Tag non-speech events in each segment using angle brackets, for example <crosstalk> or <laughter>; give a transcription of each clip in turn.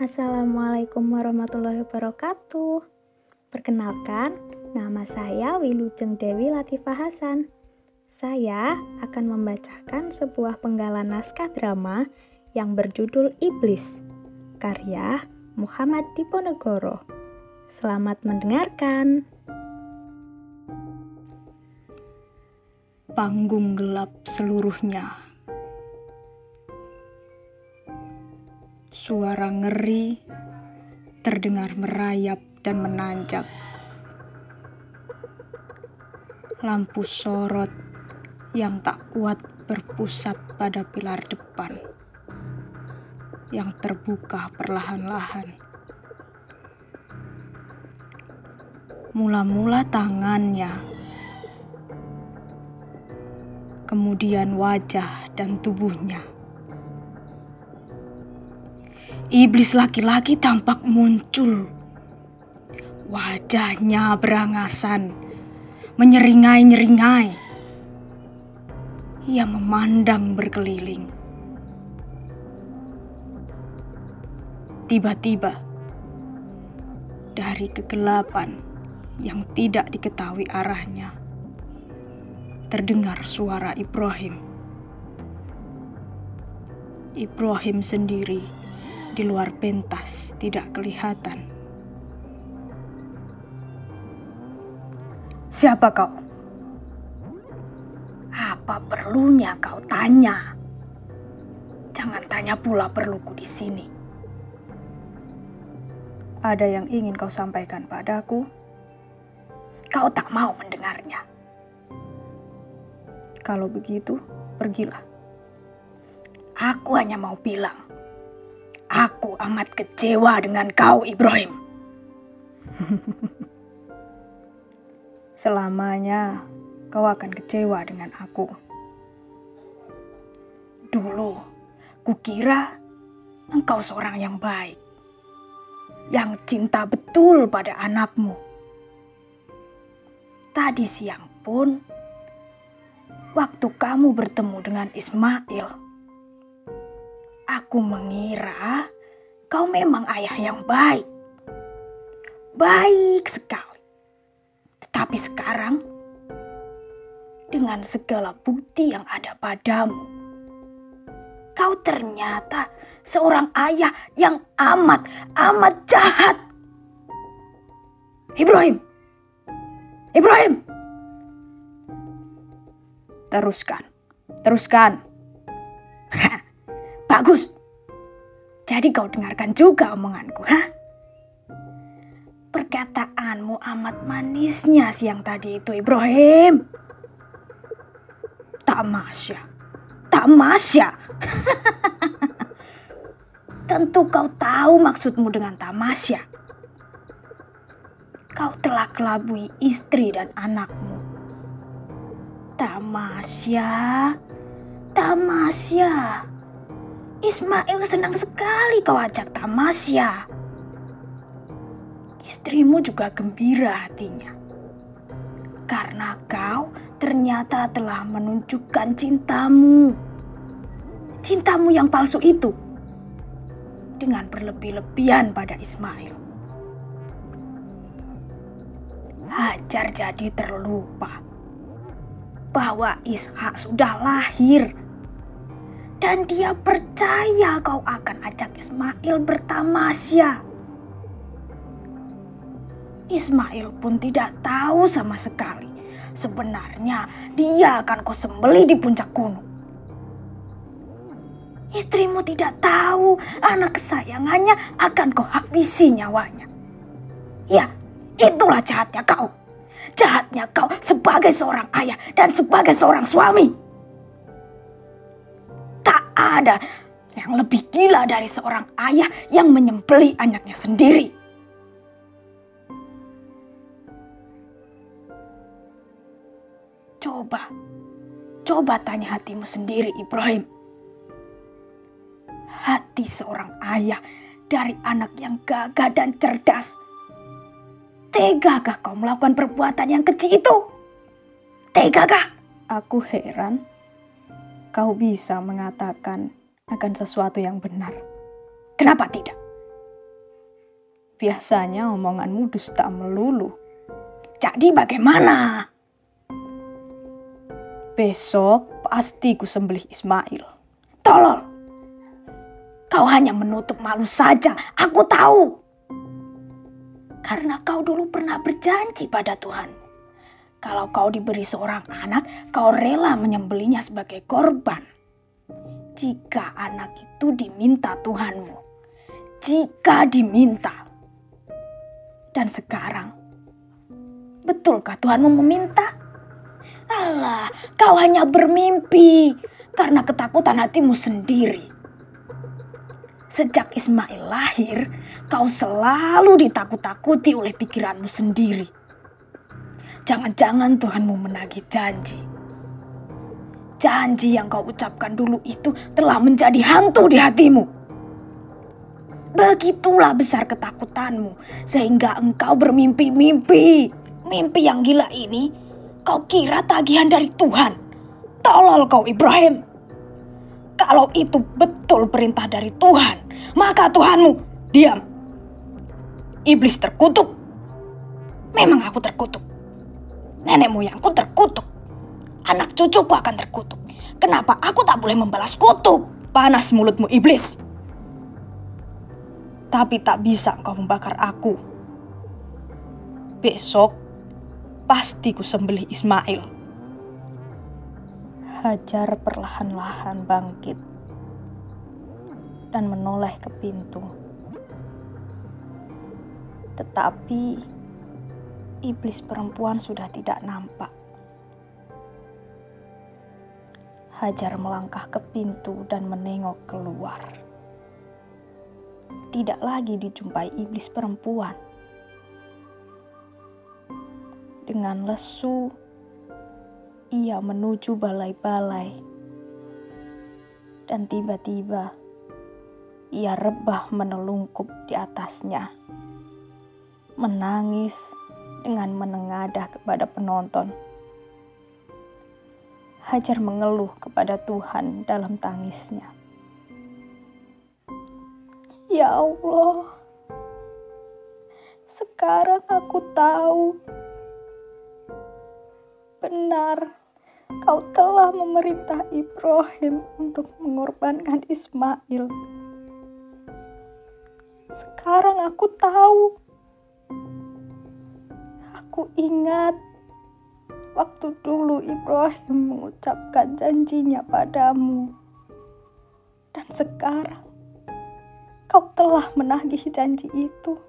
Assalamualaikum warahmatullahi wabarakatuh. Perkenalkan, nama saya Wilujeng Dewi Latifah Hasan. Saya akan membacakan sebuah penggalan naskah drama yang berjudul Iblis, karya Muhammad Diponegoro. Selamat mendengarkan. Panggung gelap seluruhnya. Suara ngeri terdengar merayap dan menanjak. Lampu sorot yang tak kuat berpusat pada pilar depan yang terbuka perlahan-lahan. Mula-mula tangannya, kemudian wajah dan tubuhnya. Iblis laki-laki tampak muncul. Wajahnya berangasan, menyeringai-nyeringai. Ia memandang berkeliling. Tiba-tiba, dari kegelapan yang tidak diketahui arahnya, terdengar suara Ibrahim. Ibrahim sendiri di luar pentas tidak kelihatan. Siapa kau? Apa perlunya kau tanya? Jangan tanya pula perluku di sini. Ada yang ingin kau sampaikan padaku? Kau tak mau mendengarnya. Kalau begitu, pergilah. Aku hanya mau bilang, amat kecewa dengan kau, Ibrahim. <laughs> Selamanya kau akan kecewa dengan aku. Dulu, kukira engkau seorang yang baik yang cinta betul pada anakmu. Tadi siang pun, waktu kamu bertemu dengan Ismail, aku mengira kau memang ayah yang baik. Baik sekali. Tetapi sekarang, dengan segala bukti yang ada padamu, kau ternyata seorang ayah yang amat, amat jahat. Ibrahim, Ibrahim, teruskan, teruskan. <laughs> Bagus. Jadi kau dengarkan juga omonganku, ha? Perkataanmu amat manisnya siang tadi itu, Ibrahim. Tak masya, tak masya. <laughs> Tentu kau tahu maksudmu dengan tamasya. Kau telah kelabui istri dan anakmu. Tamasya, tamasya. Ismail senang sekali kau ajak tamasya. Istrimu juga gembira hatinya. Karena kau ternyata telah menunjukkan cintamu. Cintamu yang palsu itu dengan berlebih-lebihan pada Ismail. Hajar jadi terlupa bahwa Ishak sudah lahir dan dia percaya kau akan ajak Ismail bertamasya. Ismail pun tidak tahu sama sekali sebenarnya dia akan kau sembeli di puncak gunung. Istrimu tidak tahu anak kesayangannya akan kau habisi nyawanya. Ya, itulah jahatnya kau. Jahatnya kau sebagai seorang ayah dan sebagai seorang suami. Ada yang lebih gila dari seorang ayah yang menyembeli anaknya sendiri. Coba, coba tanya hatimu sendiri Ibrahim hati seorang ayah dari anak yang gagah dan cerdas. Tegakah kau melakukan perbuatan yang kecil itu? Tegakah? Aku heran kau bisa mengatakan akan sesuatu yang benar. Kenapa tidak? Biasanya omonganmu dusta melulu. Jadi bagaimana? Besok pasti ku sembelih Ismail. Tolol. Kau hanya menutup malu saja, aku tahu. Karena kau dulu pernah berjanji pada Tuhan. Kalau kau diberi seorang anak, kau rela menyembelinya sebagai korban. Jika anak itu diminta Tuhanmu. Jika diminta. Dan sekarang, betulkah Tuhanmu meminta? Alah, kau hanya bermimpi karena ketakutan hatimu sendiri. Sejak Ismail lahir, kau selalu ditakut-takuti oleh pikiranmu sendiri. Jangan-jangan Tuhanmu menagih janji. Janji yang kau ucapkan dulu itu telah menjadi hantu di hatimu. Begitulah besar ketakutanmu sehingga engkau bermimpi-mimpi. Mimpi yang gila ini kau kira tagihan dari Tuhan. Tolol kau Ibrahim. Kalau itu betul perintah dari Tuhan, maka Tuhanmu diam. Iblis terkutuk. Memang aku terkutuk. Nenek moyangku terkutuk. Anak cucuku akan terkutuk. Kenapa aku tak boleh membalas kutuk? Panas mulutmu iblis tapi tak bisa engkau membakar aku. Besok pasti ku sembelih Ismail. Hajar perlahan-lahan bangkit dan menoleh ke pintu. Tetapi iblis perempuan sudah tidak nampak. Hajar melangkah ke pintu dan menengok keluar tidak lagi dijumpai iblis perempuan. Dengan lesu, ia menuju balai-balai, dan tiba-tiba ia rebah menelungkup di atasnya, menangis dengan menengadah kepada penonton. Hajar mengeluh kepada Tuhan dalam tangisnya. Ya Allah, sekarang aku tahu benar kau telah memerintah Ibrahim untuk mengorbankan Ismail. Sekarang aku tahu. Aku ingat waktu dulu Ibrahim mengucapkan janjinya padamu. Dan sekarang kau telah menagih janji itu.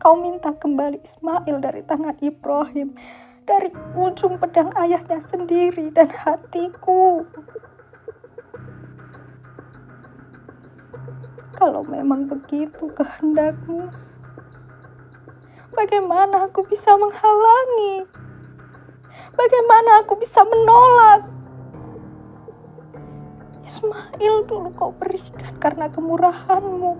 Kau minta kembali Ismail dari tangan Ibrahim, dari ujung pedang ayahnya sendiri dan hatiku. Kalau memang begitu kehendakmu, bagaimana aku bisa menghalangi? Bagaimana aku bisa menolak? Ismail dulu kau berikan karena kemurahanmu.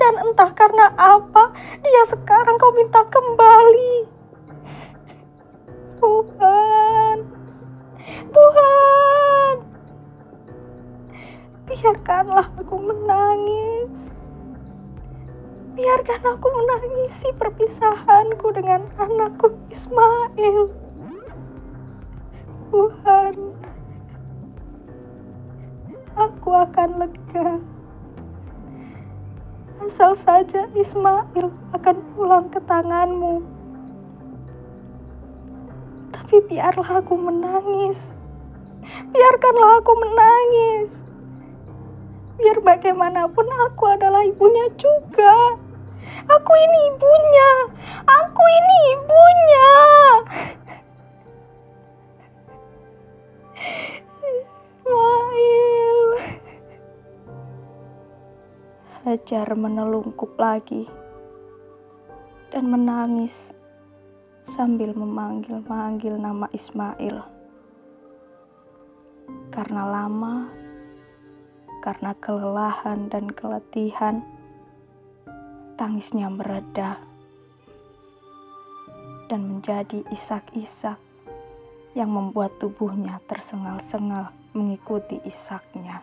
Dan entah karena apa, dia sekarang kau minta kembali. Tuhan, Tuhan, biarkanlah aku menangis. Biarkan aku menangisi perpisahanku dengan anakku Ismail. Tuhan, aku akan lega. Asal saja Ismail akan pulang ke tanganmu. Tapi biarlah aku menangis. Biarkanlah aku menangis. Biar bagaimanapun aku adalah ibunya juga. Aku ini ibunya. Aku ini ibunya. Hajar menelungkup lagi dan menangis sambil memanggil-manggil nama Ismail. Karena lama, karena kelelahan dan keletihan, tangisnya mereda dan menjadi isak-isak yang membuat tubuhnya tersengal-sengal mengikuti isaknya.